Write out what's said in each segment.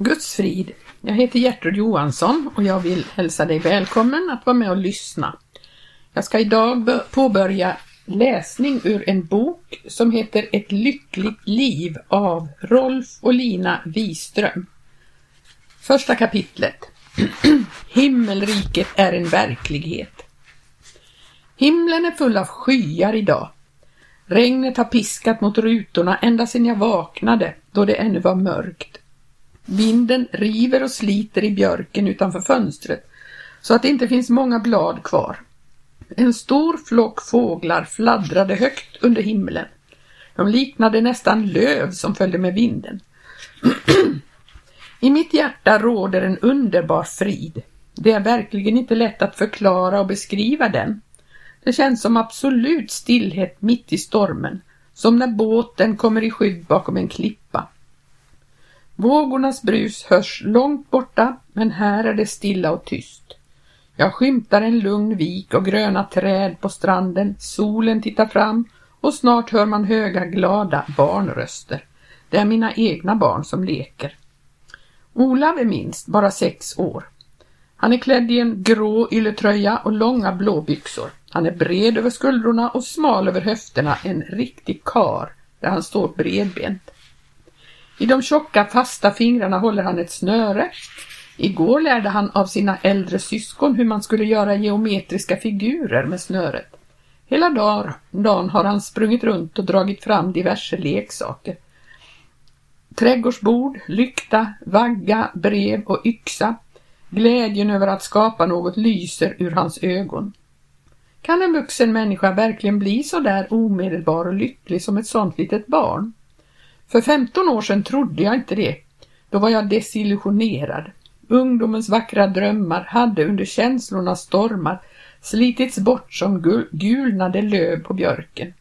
Guds frid. Jag heter Gertrud Johansson och jag vill hälsa dig välkommen att vara med och lyssna. Jag ska idag påbörja läsning ur en bok som heter Ett lyckligt liv av Rolf och Lina Wiström. Första kapitlet. Himmelriket är en verklighet. Himlen är full av skyar idag. Regnet har piskat mot rutorna ända sedan jag vaknade, då det ännu var mörkt. Vinden river och sliter i björken utanför fönstret så att det inte finns många blad kvar. En stor flock fåglar fladdrade högt under himlen. De liknade nästan löv som följde med vinden. I mitt hjärta råder en underbar frid. Det är verkligen inte lätt att förklara och beskriva den. Det känns som absolut stillhet mitt i stormen, som när båten kommer i skydd bakom en klippa. Vågornas brus hörs långt borta, men här är det stilla och tyst. Jag skymtar en lugn vik och gröna träd på stranden, solen tittar fram och snart hör man höga glada barnröster. Det är mina egna barn som leker. Olav är minst, bara sex år. Han är klädd i en grå ylletröja och långa blå byxor. Han är bred över skuldrorna och smal över höfterna, en riktig kar där han står bredbent. I de tjocka fasta fingrarna håller han ett snöre. Igår lärde han av sina äldre syskon hur man skulle göra geometriska figurer med snöret. Hela dagen har han sprungit runt och dragit fram diverse leksaker. Trädgårdsbord, lykta, vagga, brev och yxa. Glädjen över att skapa något lyser ur hans ögon. Kan en vuxen människa verkligen bli så där omedelbar och lycklig som ett sånt litet barn? För 15 år sedan trodde jag inte det. Då var jag desillusionerad. Ungdomens vackra drömmar hade under känslornas stormar slitits bort som gulnade löv på björken.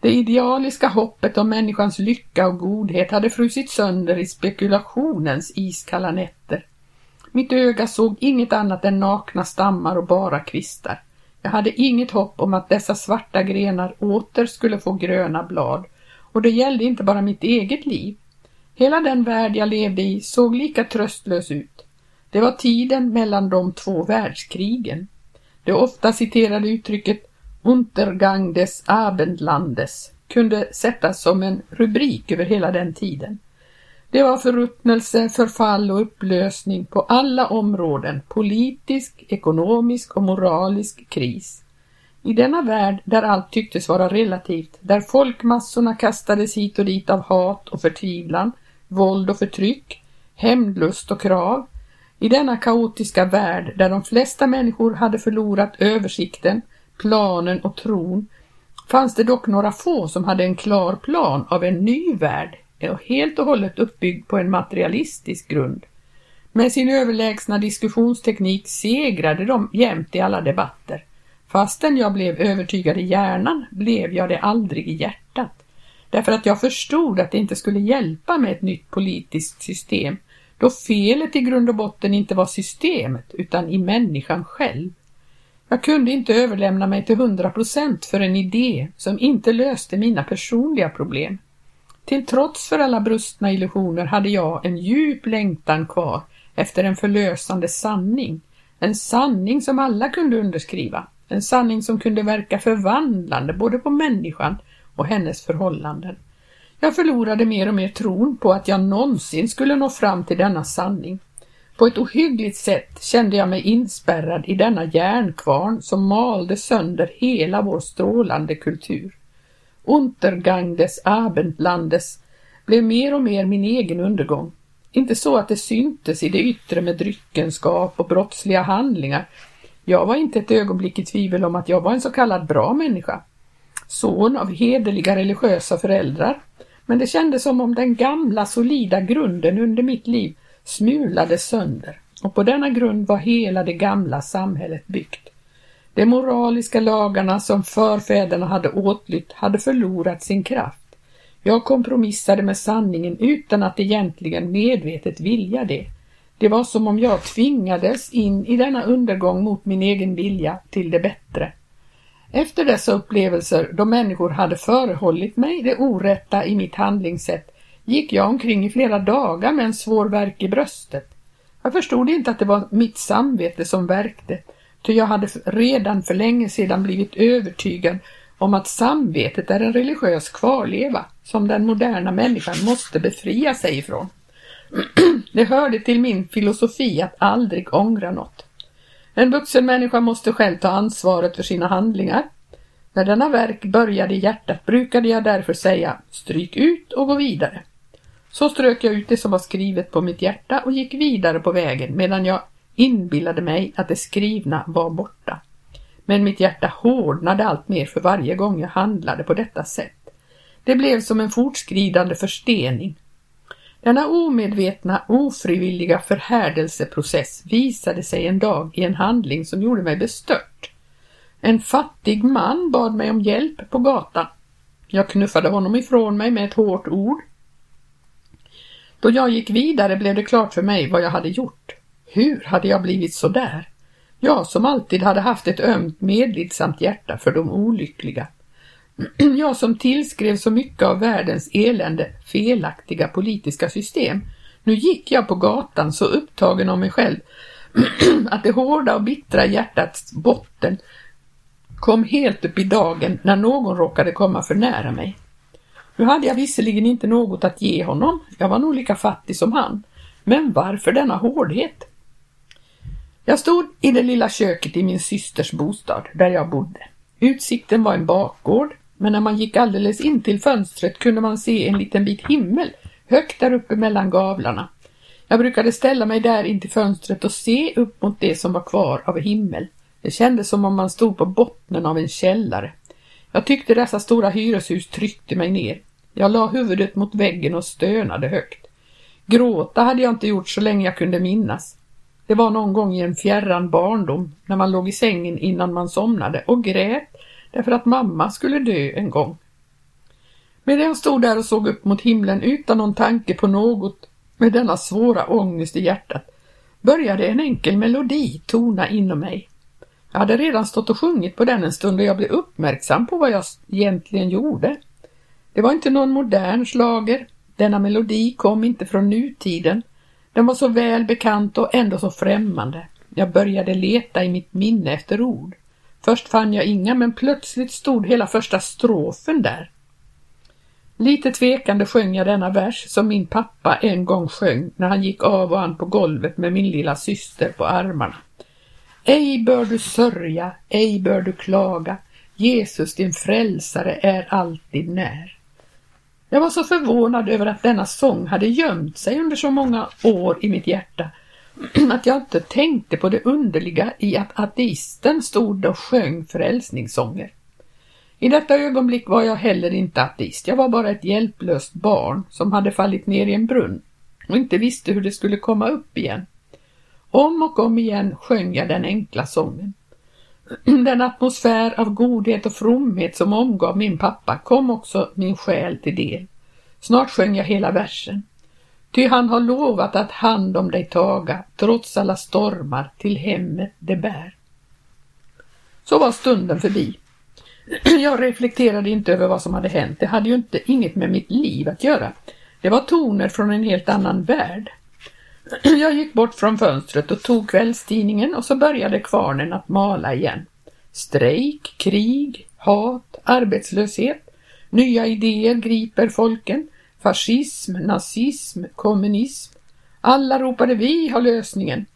Det idealiska hoppet om människans lycka och godhet hade frusit sönder i spekulationens iskalla nätter. Mitt öga såg inget annat än nakna stammar och bara kvistar. Jag hade inget hopp om att dessa svarta grenar åter skulle få gröna blad och det gällde inte bara mitt eget liv. Hela den värld jag levde i såg lika tröstlös ut. Det var tiden mellan de två världskrigen. Det ofta citerade uttrycket Untergang des Abendlandes kunde sättas som en rubrik över hela den tiden. Det var förruttnelse, förfall och upplösning på alla områden, politisk, ekonomisk och moralisk kris. I denna värld där allt tycktes vara relativt, där folkmassorna kastades hit och dit av hat och förtvivlan, våld och förtryck, hämndlust och krav, i denna kaotiska värld där de flesta människor hade förlorat översikten, planen och tron, fanns det dock några få som hade en klar plan av en ny värld, helt och hållet uppbyggd på en materialistisk grund. Med sin överlägsna diskussionsteknik segrade de jämt i alla debatter. Fastän jag blev övertygad i hjärnan blev jag det aldrig i hjärtat. Därför att jag förstod att det inte skulle hjälpa med ett nytt politiskt system, då felet i grund och botten inte var systemet utan i människan själv. Jag kunde inte överlämna mig till hundra procent för en idé som inte löste mina personliga problem. Till trots för alla brustna illusioner hade jag en djup längtan kvar efter en förlösande sanning, en sanning som alla kunde underskriva. En sanning som kunde verka förvandlande både på människan och hennes förhållanden. Jag förlorade mer och mer tron på att jag någonsin skulle nå fram till denna sanning. På ett ohyggligt sätt kände jag mig inspärrad i denna järnkvarn som malde sönder hela vår strålande kultur. Untergang des Abendlandes blev mer och mer min egen undergång. Inte så att det syntes i det yttre med dryckenskap och brottsliga handlingar jag var inte ett ögonblick i tvivel om att jag var en så kallad bra människa. Son av hederliga religiösa föräldrar. Men det kändes som om den gamla solida grunden under mitt liv smulades sönder och på denna grund var hela det gamla samhället byggt. De moraliska lagarna som förfäderna hade åtlytt hade förlorat sin kraft. Jag kompromissade med sanningen utan att egentligen medvetet vilja det. Det var som om jag tvingades in i denna undergång mot min egen vilja till det bättre. Efter dessa upplevelser, då människor hade förehållit mig det orätta i mitt handlingssätt, gick jag omkring i flera dagar med en svår värk i bröstet. Jag förstod inte att det var mitt samvete som värkte, ty jag hade redan för länge sedan blivit övertygad om att samvetet är en religiös kvarleva som den moderna människan måste befria sig ifrån. Det hörde till min filosofi att aldrig ångra något. En vuxen människa måste själv ta ansvaret för sina handlingar. När denna verk började i hjärtat brukade jag därför säga stryk ut och gå vidare. Så strök jag ut det som var skrivet på mitt hjärta och gick vidare på vägen medan jag inbillade mig att det skrivna var borta. Men mitt hjärta hårdnade allt mer för varje gång jag handlade på detta sätt. Det blev som en fortskridande förstening. Denna omedvetna, ofrivilliga förhärdelseprocess visade sig en dag i en handling som gjorde mig bestört. En fattig man bad mig om hjälp på gatan. Jag knuffade honom ifrån mig med ett hårt ord. Då jag gick vidare blev det klart för mig vad jag hade gjort. Hur hade jag blivit så där? Jag som alltid hade haft ett ömt medlidsamt hjärta för de olyckliga. Jag som tillskrev så mycket av världens elände felaktiga politiska system. Nu gick jag på gatan så upptagen av mig själv att det hårda och bittra hjärtats botten kom helt upp i dagen när någon råkade komma för nära mig. Nu hade jag visserligen inte något att ge honom, jag var nog lika fattig som han, men varför denna hårdhet? Jag stod i det lilla köket i min systers bostad, där jag bodde. Utsikten var en bakgård, men när man gick alldeles in till fönstret kunde man se en liten bit himmel högt där uppe mellan gavlarna. Jag brukade ställa mig där in till fönstret och se upp mot det som var kvar av himmel. Det kändes som om man stod på bottnen av en källare. Jag tyckte dessa stora hyreshus tryckte mig ner. Jag la huvudet mot väggen och stönade högt. Gråta hade jag inte gjort så länge jag kunde minnas. Det var någon gång i en fjärran barndom när man låg i sängen innan man somnade och grät därför att mamma skulle dö en gång. Medan jag stod där och såg upp mot himlen utan någon tanke på något med denna svåra ångest i hjärtat började en enkel melodi tona inom mig. Jag hade redan stått och sjungit på den en stund och jag blev uppmärksam på vad jag egentligen gjorde. Det var inte någon modern slager. Denna melodi kom inte från nutiden. Den var så väl bekant och ändå så främmande. Jag började leta i mitt minne efter ord. Först fann jag inga, men plötsligt stod hela första strofen där. Lite tvekande sjöng jag denna vers som min pappa en gång sjöng när han gick av och an på golvet med min lilla syster på armarna. Ej bör du sörja, ej bör du klaga, Jesus din frälsare är alltid när. Jag var så förvånad över att denna sång hade gömt sig under så många år i mitt hjärta att jag inte tänkte på det underliga i att ateisten stod och sjöng frälsningssånger. I detta ögonblick var jag heller inte ateist, jag var bara ett hjälplöst barn som hade fallit ner i en brunn och inte visste hur det skulle komma upp igen. Om och om igen sjöng jag den enkla sången. Den atmosfär av godhet och fromhet som omgav min pappa kom också min själ till del. Snart sjöng jag hela versen. Ty han har lovat att hand om dig taga, trots alla stormar till hemmet det bär. Så var stunden förbi. Jag reflekterade inte över vad som hade hänt. Det hade ju inte inget med mitt liv att göra. Det var toner från en helt annan värld. Jag gick bort från fönstret och tog kvällstidningen och så började kvarnen att mala igen. Strejk, krig, hat, arbetslöshet, nya idéer griper folken, fascism, nazism, kommunism. Alla ropade vi har lösningen.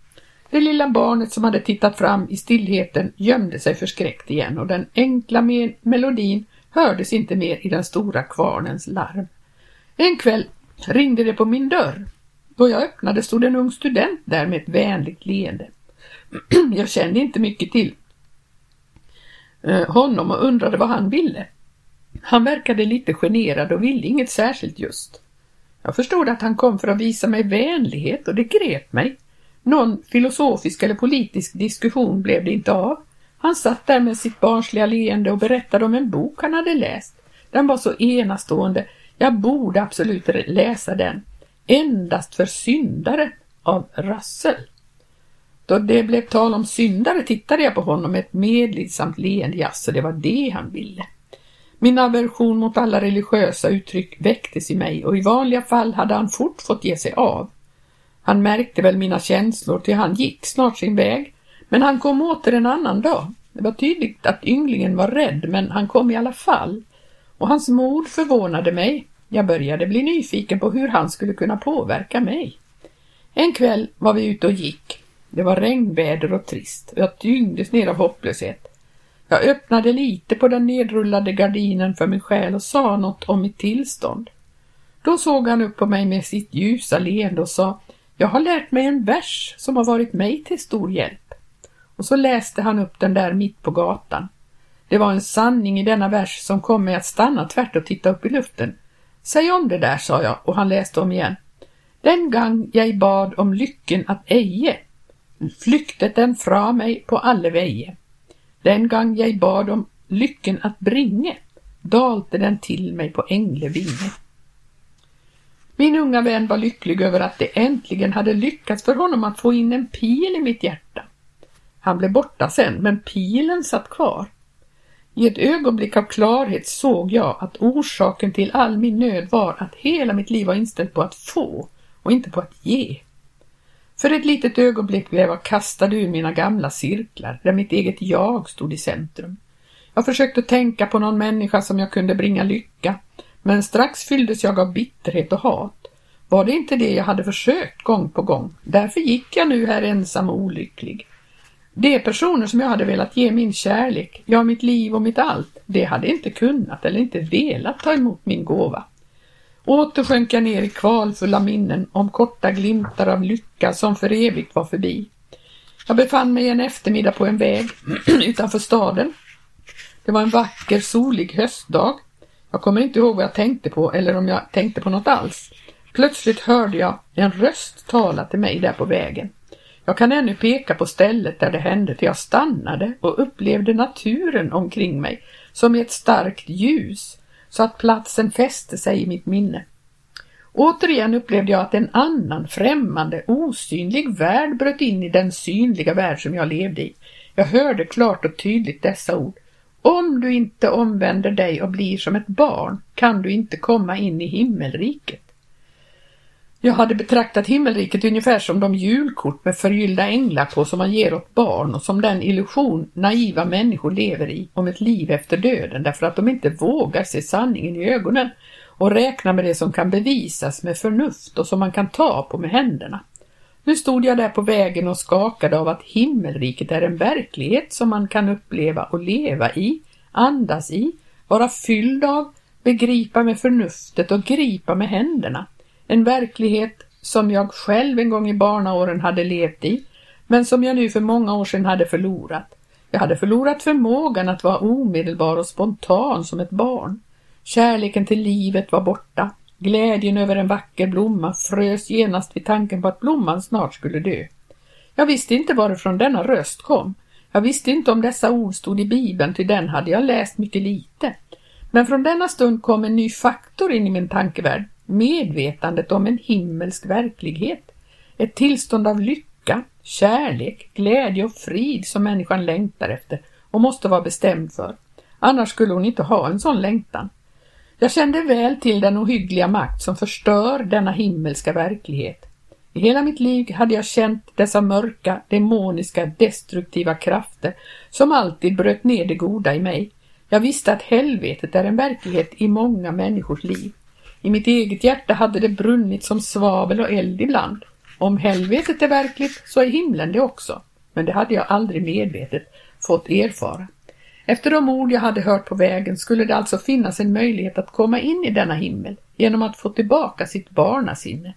Det lilla barnet som hade tittat fram i stillheten gömde sig förskräckt igen och den enkla melodin hördes inte mer i den stora kvarnens larm. En kväll ringde det på min dörr. Då jag öppnade stod en ung student där med ett vänligt leende. Jag kände inte mycket till eh, honom och undrade vad han ville. Han verkade lite generad och ville inget särskilt just. Jag förstod att han kom för att visa mig vänlighet och det grep mig. Någon filosofisk eller politisk diskussion blev det inte av. Han satt där med sitt barnsliga leende och berättade om en bok han hade läst. Den var så enastående. Jag borde absolut läsa den. Endast för syndare av Russell. Då det blev tal om syndare tittade jag på honom med ett medlidsamt leende, jaså det var det han ville. Min aversion mot alla religiösa uttryck väcktes i mig och i vanliga fall hade han fort fått ge sig av. Han märkte väl mina känslor till han gick snart sin väg, men han kom åter en annan dag. Det var tydligt att ynglingen var rädd, men han kom i alla fall. Och hans mod förvånade mig. Jag började bli nyfiken på hur han skulle kunna påverka mig. En kväll var vi ute och gick. Det var regnväder och trist och jag tyngdes ner av hopplöshet. Jag öppnade lite på den nedrullade gardinen för min själ och sa något om mitt tillstånd. Då såg han upp på mig med sitt ljusa leende och sa Jag har lärt mig en vers som har varit mig till stor hjälp. Och så läste han upp den där mitt på gatan. Det var en sanning i denna vers som kom mig att stanna tvärt och titta upp i luften. Säg om det där, sa jag och han läste om igen. Den gang jag bad om lycken att eje, flyktet den fra mig på alle veje. Den gång jag bad om lycken att bringe, dalte den till mig på änglevinge. Min unga vän var lycklig över att det äntligen hade lyckats för honom att få in en pil i mitt hjärta. Han blev borta sen, men pilen satt kvar. I ett ögonblick av klarhet såg jag att orsaken till all min nöd var att hela mitt liv var inställt på att få och inte på att ge. För ett litet ögonblick blev jag kastad ur mina gamla cirklar där mitt eget jag stod i centrum. Jag försökte tänka på någon människa som jag kunde bringa lycka, men strax fylldes jag av bitterhet och hat. Var det inte det jag hade försökt gång på gång? Därför gick jag nu här ensam och olycklig. De personer som jag hade velat ge min kärlek, ja mitt liv och mitt allt, det hade inte kunnat eller inte velat ta emot min gåva. Åter sjönk jag ner i kvalfulla minnen om korta glimtar av lycka som för evigt var förbi. Jag befann mig en eftermiddag på en väg utanför staden. Det var en vacker solig höstdag. Jag kommer inte ihåg vad jag tänkte på eller om jag tänkte på något alls. Plötsligt hörde jag en röst tala till mig där på vägen. Jag kan ännu peka på stället där det hände för jag stannade och upplevde naturen omkring mig som i ett starkt ljus så att platsen fäste sig i mitt minne. Återigen upplevde jag att en annan, främmande, osynlig värld bröt in i den synliga värld som jag levde i. Jag hörde klart och tydligt dessa ord. Om du inte omvänder dig och blir som ett barn kan du inte komma in i himmelriket. Jag hade betraktat himmelriket ungefär som de julkort med förgyllda änglar på som man ger åt barn och som den illusion naiva människor lever i om ett liv efter döden därför att de inte vågar se sanningen i ögonen och räkna med det som kan bevisas med förnuft och som man kan ta på med händerna. Nu stod jag där på vägen och skakade av att himmelriket är en verklighet som man kan uppleva och leva i, andas i, vara fylld av, begripa med förnuftet och gripa med händerna. En verklighet som jag själv en gång i barnaåren hade levt i, men som jag nu för många år sedan hade förlorat. Jag hade förlorat förmågan att vara omedelbar och spontan som ett barn. Kärleken till livet var borta. Glädjen över en vacker blomma frös genast vid tanken på att blomman snart skulle dö. Jag visste inte varifrån denna röst kom. Jag visste inte om dessa ord stod i Bibeln, till den hade jag läst mycket lite. Men från denna stund kom en ny faktor in i min tankevärld medvetandet om en himmelsk verklighet, ett tillstånd av lycka, kärlek, glädje och frid som människan längtar efter och måste vara bestämd för. Annars skulle hon inte ha en sån längtan. Jag kände väl till den ohyggliga makt som förstör denna himmelska verklighet. I hela mitt liv hade jag känt dessa mörka, demoniska, destruktiva krafter som alltid bröt ner det goda i mig. Jag visste att helvetet är en verklighet i många människors liv. I mitt eget hjärta hade det brunnit som svavel och eld ibland. Om helvetet är verkligt så är himlen det också, men det hade jag aldrig medvetet fått erfara. Efter de ord jag hade hört på vägen skulle det alltså finnas en möjlighet att komma in i denna himmel genom att få tillbaka sitt barnasinne.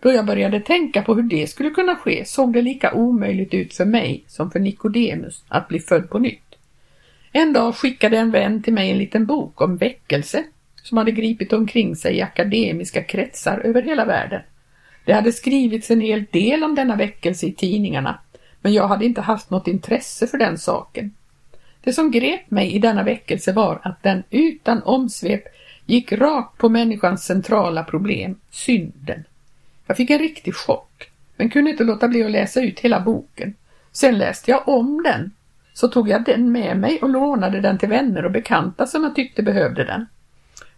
Då jag började tänka på hur det skulle kunna ske såg det lika omöjligt ut för mig som för Nikodemus att bli född på nytt. En dag skickade en vän till mig en liten bok om väckelse som hade gripit omkring sig i akademiska kretsar över hela världen. Det hade skrivits en hel del om denna väckelse i tidningarna, men jag hade inte haft något intresse för den saken. Det som grep mig i denna väckelse var att den utan omsvep gick rakt på människans centrala problem, synden. Jag fick en riktig chock, men kunde inte låta bli att läsa ut hela boken. Sen läste jag om den. så tog jag den med mig och lånade den till vänner och bekanta som jag tyckte behövde den.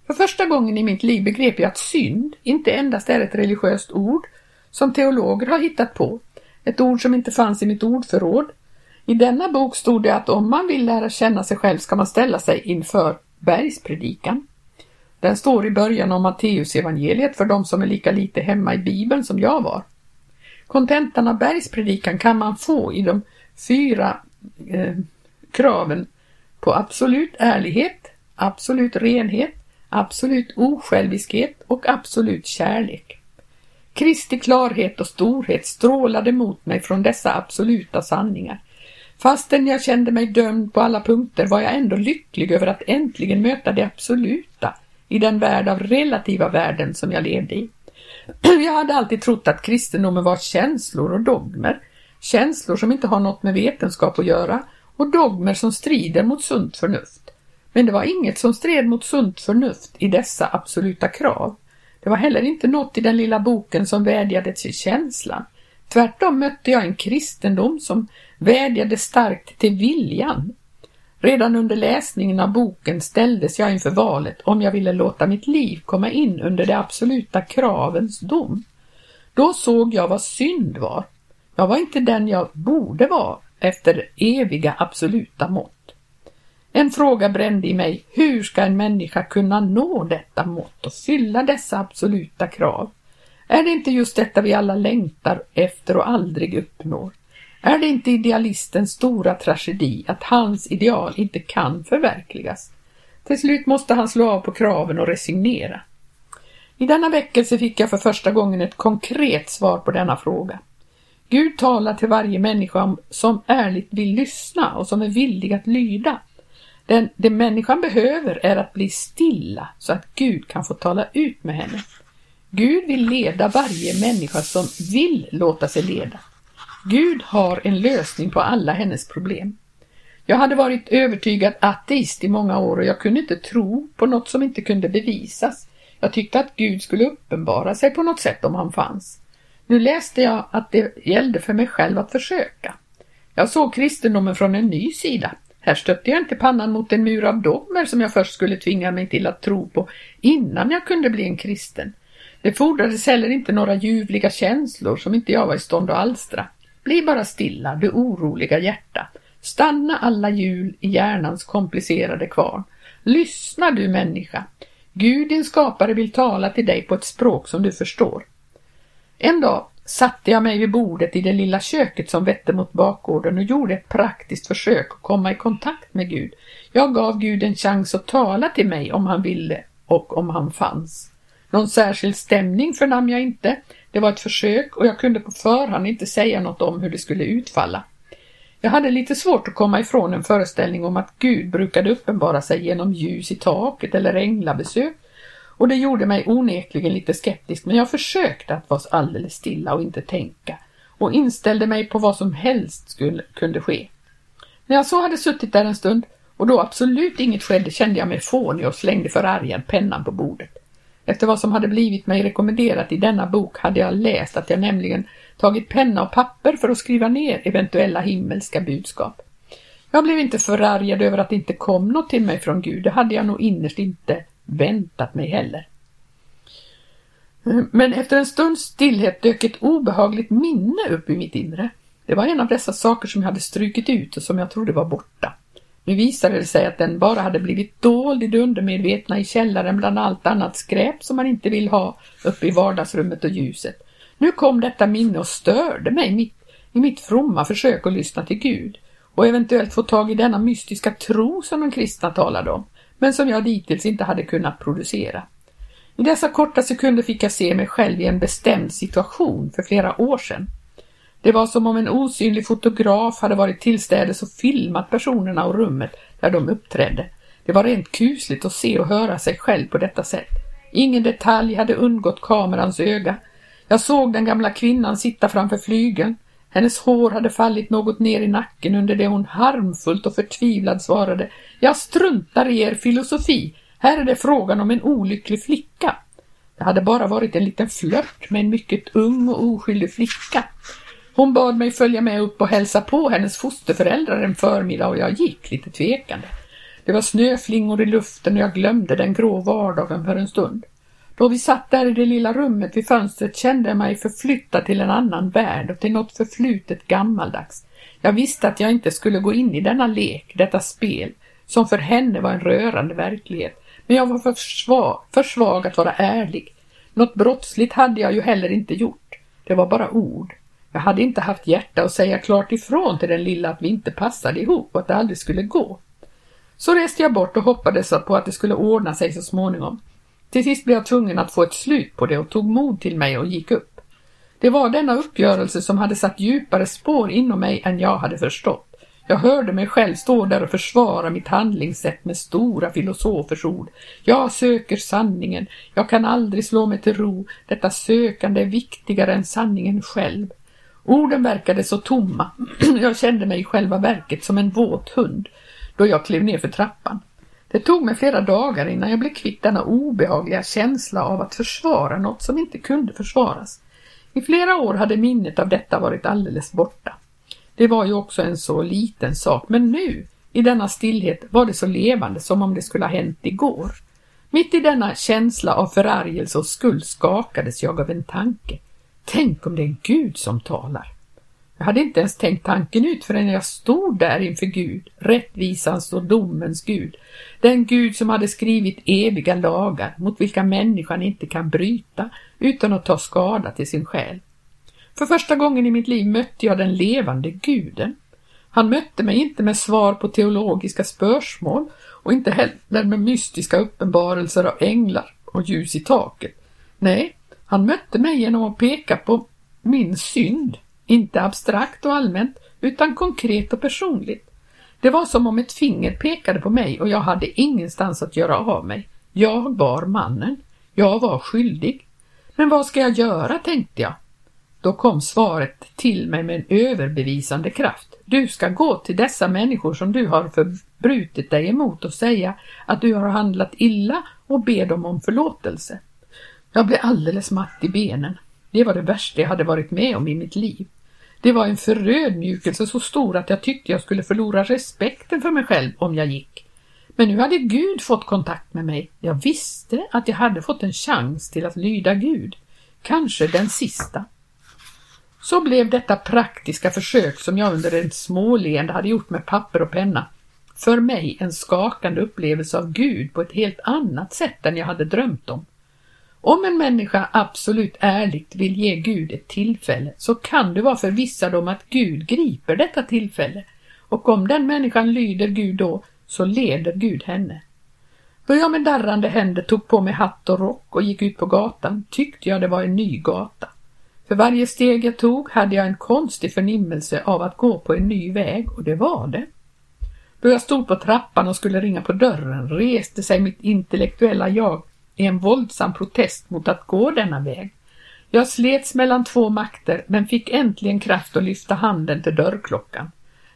För första gången i mitt liv begrep jag att synd inte endast är ett religiöst ord som teologer har hittat på, ett ord som inte fanns i mitt ordförråd. I denna bok stod det att om man vill lära känna sig själv ska man ställa sig inför bergspredikan. Den står i början av Matteusevangeliet för de som är lika lite hemma i Bibeln som jag var. Kontentan av bergspredikan kan man få i de fyra eh, kraven på absolut ärlighet, absolut renhet, absolut osjälviskhet och absolut kärlek. Kristi klarhet och storhet strålade mot mig från dessa absoluta sanningar. Fastän jag kände mig dömd på alla punkter var jag ändå lycklig över att äntligen möta det absoluta i den värld av relativa värden som jag levde i. Jag hade alltid trott att kristendomen var känslor och dogmer, känslor som inte har något med vetenskap att göra och dogmer som strider mot sunt förnuft. Men det var inget som stred mot sunt förnuft i dessa absoluta krav. Det var heller inte något i den lilla boken som vädjade till känslan. Tvärtom mötte jag en kristendom som vädjade starkt till viljan. Redan under läsningen av boken ställdes jag inför valet om jag ville låta mitt liv komma in under de absoluta kravens dom. Då såg jag vad synd var. Jag var inte den jag borde vara efter eviga absoluta mått. En fråga brände i mig. Hur ska en människa kunna nå detta mått och fylla dessa absoluta krav? Är det inte just detta vi alla längtar efter och aldrig uppnår? Är det inte idealistens stora tragedi att hans ideal inte kan förverkligas? Till slut måste han slå av på kraven och resignera. I denna väckelse fick jag för första gången ett konkret svar på denna fråga. Gud talar till varje människa som ärligt vill lyssna och som är villig att lyda. Den, det människan behöver är att bli stilla så att Gud kan få tala ut med henne. Gud vill leda varje människa som vill låta sig leda. Gud har en lösning på alla hennes problem. Jag hade varit övertygad ateist i många år och jag kunde inte tro på något som inte kunde bevisas. Jag tyckte att Gud skulle uppenbara sig på något sätt om han fanns. Nu läste jag att det gällde för mig själv att försöka. Jag såg kristendomen från en ny sida. Här stötte jag inte pannan mot en mur av dogmer som jag först skulle tvinga mig till att tro på innan jag kunde bli en kristen. Det fordrades heller inte några ljuvliga känslor som inte jag var i stånd att alstra. Bli bara stilla, du oroliga hjärta. Stanna alla hjul i hjärnans komplicerade kvarn. Lyssna du människa. Gud din skapare vill tala till dig på ett språk som du förstår. En dag satte jag mig vid bordet i det lilla köket som vette mot bakgården och gjorde ett praktiskt försök att komma i kontakt med Gud. Jag gav Gud en chans att tala till mig om han ville och om han fanns. Någon särskild stämning förnam jag inte. Det var ett försök och jag kunde på förhand inte säga något om hur det skulle utfalla. Jag hade lite svårt att komma ifrån en föreställning om att Gud brukade uppenbara sig genom ljus i taket eller änglabesök och det gjorde mig onekligen lite skeptisk men jag försökte att vara alldeles stilla och inte tänka och inställde mig på vad som helst skulle, kunde ske. När jag så hade suttit där en stund och då absolut inget skedde kände jag mig fånig och slängde förargad pennan på bordet. Efter vad som hade blivit mig rekommenderat i denna bok hade jag läst att jag nämligen tagit penna och papper för att skriva ner eventuella himmelska budskap. Jag blev inte förargad över att det inte kom något till mig från Gud, det hade jag nog innerst inte väntat mig heller. Men efter en stunds stillhet dök ett obehagligt minne upp i mitt inre. Det var en av dessa saker som jag hade strukit ut och som jag trodde var borta. Nu visade det sig att den bara hade blivit dold i det undermedvetna i källaren bland allt annat skräp som man inte vill ha uppe i vardagsrummet och ljuset. Nu kom detta minne och störde mig mitt, i mitt fromma försök att lyssna till Gud och eventuellt få tag i denna mystiska tro som de kristna talade om, men som jag dittills inte hade kunnat producera. I dessa korta sekunder fick jag se mig själv i en bestämd situation för flera år sedan. Det var som om en osynlig fotograf hade varit tillstädes och filmat personerna och rummet där de uppträdde. Det var rent kusligt att se och höra sig själv på detta sätt. Ingen detalj hade undgått kamerans öga. Jag såg den gamla kvinnan sitta framför flygeln. Hennes hår hade fallit något ner i nacken under det hon harmfullt och förtvivlad svarade Jag struntar i er filosofi. Här är det frågan om en olycklig flicka. Det hade bara varit en liten flört med en mycket ung och oskyldig flicka. Hon bad mig följa med upp och hälsa på hennes fosterföräldrar en förmiddag och jag gick lite tvekande. Det var snöflingor i luften och jag glömde den grå vardagen för en stund. Då vi satt där i det lilla rummet vid fönstret kände jag mig förflyttad till en annan värld och till något förflutet gammaldags. Jag visste att jag inte skulle gå in i denna lek, detta spel, som för henne var en rörande verklighet. Men jag var för svag, för svag att vara ärlig. Något brottsligt hade jag ju heller inte gjort. Det var bara ord. Jag hade inte haft hjärta att säga klart ifrån till den lilla att vi inte passade ihop och att det aldrig skulle gå. Så reste jag bort och hoppades på att det skulle ordna sig så småningom. Till sist blev jag tvungen att få ett slut på det och tog mod till mig och gick upp. Det var denna uppgörelse som hade satt djupare spår inom mig än jag hade förstått. Jag hörde mig själv stå där och försvara mitt handlingssätt med stora filosofers ord. Jag söker sanningen, jag kan aldrig slå mig till ro, detta sökande är viktigare än sanningen själv. Orden verkade så tomma, jag kände mig i själva verket som en våt hund då jag klev ner för trappan. Det tog mig flera dagar innan jag blev kvitt denna obehagliga känsla av att försvara något som inte kunde försvaras. I flera år hade minnet av detta varit alldeles borta. Det var ju också en så liten sak, men nu, i denna stillhet, var det så levande som om det skulle ha hänt igår. Mitt i denna känsla av förargelse och skuld skakades jag av en tanke. Tänk om det är Gud som talar. Jag hade inte ens tänkt tanken ut förrän jag stod där inför Gud, rättvisans och domens Gud, den Gud som hade skrivit eviga lagar mot vilka människan inte kan bryta utan att ta skada till sin själ. För första gången i mitt liv mötte jag den levande guden. Han mötte mig inte med svar på teologiska spörsmål och inte heller med mystiska uppenbarelser av änglar och ljus i taket. Nej, han mötte mig genom att peka på min synd, inte abstrakt och allmänt, utan konkret och personligt. Det var som om ett finger pekade på mig och jag hade ingenstans att göra av mig. Jag var mannen. Jag var skyldig. Men vad ska jag göra, tänkte jag. Då kom svaret till mig med en överbevisande kraft. Du ska gå till dessa människor som du har förbrutit dig emot och säga att du har handlat illa och be dem om förlåtelse. Jag blev alldeles matt i benen. Det var det värsta jag hade varit med om i mitt liv. Det var en förödmjukelse så stor att jag tyckte jag skulle förlora respekten för mig själv om jag gick. Men nu hade Gud fått kontakt med mig. Jag visste att jag hade fått en chans till att lyda Gud. Kanske den sista. Så blev detta praktiska försök som jag under ett småleende hade gjort med papper och penna för mig en skakande upplevelse av Gud på ett helt annat sätt än jag hade drömt om. Om en människa absolut ärligt vill ge Gud ett tillfälle så kan du vara förvissad om att Gud griper detta tillfälle och om den människan lyder Gud då så leder Gud henne. Då jag med darrande händer tog på mig hatt och rock och gick ut på gatan tyckte jag det var en ny gata. För varje steg jag tog hade jag en konstig förnimmelse av att gå på en ny väg och det var det. Då jag stod på trappan och skulle ringa på dörren reste sig mitt intellektuella jag i en våldsam protest mot att gå denna väg. Jag slets mellan två makter men fick äntligen kraft att lyfta handen till dörrklockan.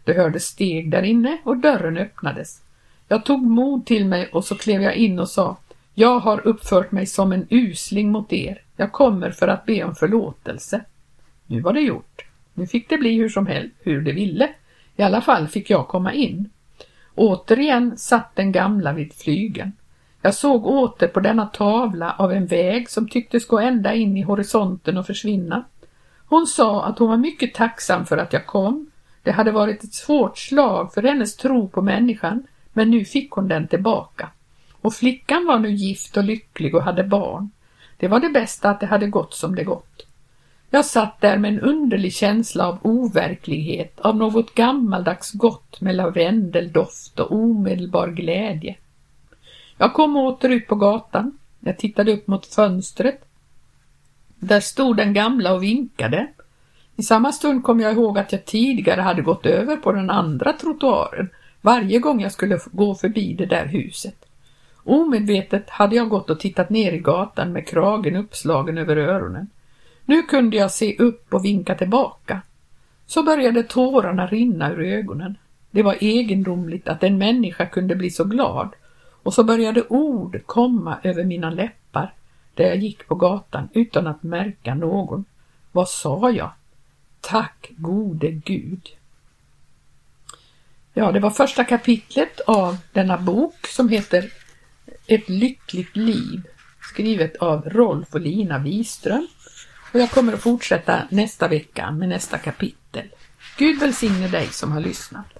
Det hördes steg där inne och dörren öppnades. Jag tog mod till mig och så klev jag in och sa Jag har uppfört mig som en usling mot er. Jag kommer för att be om förlåtelse. Nu var det gjort. Nu fick det bli hur som helst, hur det ville. I alla fall fick jag komma in. Återigen satt den gamla vid flygeln. Jag såg åter på denna tavla av en väg som tycktes gå ända in i horisonten och försvinna. Hon sa att hon var mycket tacksam för att jag kom. Det hade varit ett svårt slag för hennes tro på människan, men nu fick hon den tillbaka. Och flickan var nu gift och lycklig och hade barn. Det var det bästa att det hade gått som det gått. Jag satt där med en underlig känsla av overklighet, av något gammaldags gott med lavendeldoft och omedelbar glädje. Jag kom åter ut på gatan. Jag tittade upp mot fönstret. Där stod den gamla och vinkade. I samma stund kom jag ihåg att jag tidigare hade gått över på den andra trottoaren varje gång jag skulle gå förbi det där huset. Omedvetet hade jag gått och tittat ner i gatan med kragen uppslagen över öronen. Nu kunde jag se upp och vinka tillbaka. Så började tårarna rinna ur ögonen. Det var egendomligt att en människa kunde bli så glad och så började ord komma över mina läppar där jag gick på gatan utan att märka någon. Vad sa jag? Tack gode Gud. Ja, det var första kapitlet av denna bok som heter Ett lyckligt liv, skrivet av Rolf och Lina Wiström. Och jag kommer att fortsätta nästa vecka med nästa kapitel. Gud välsigne dig som har lyssnat.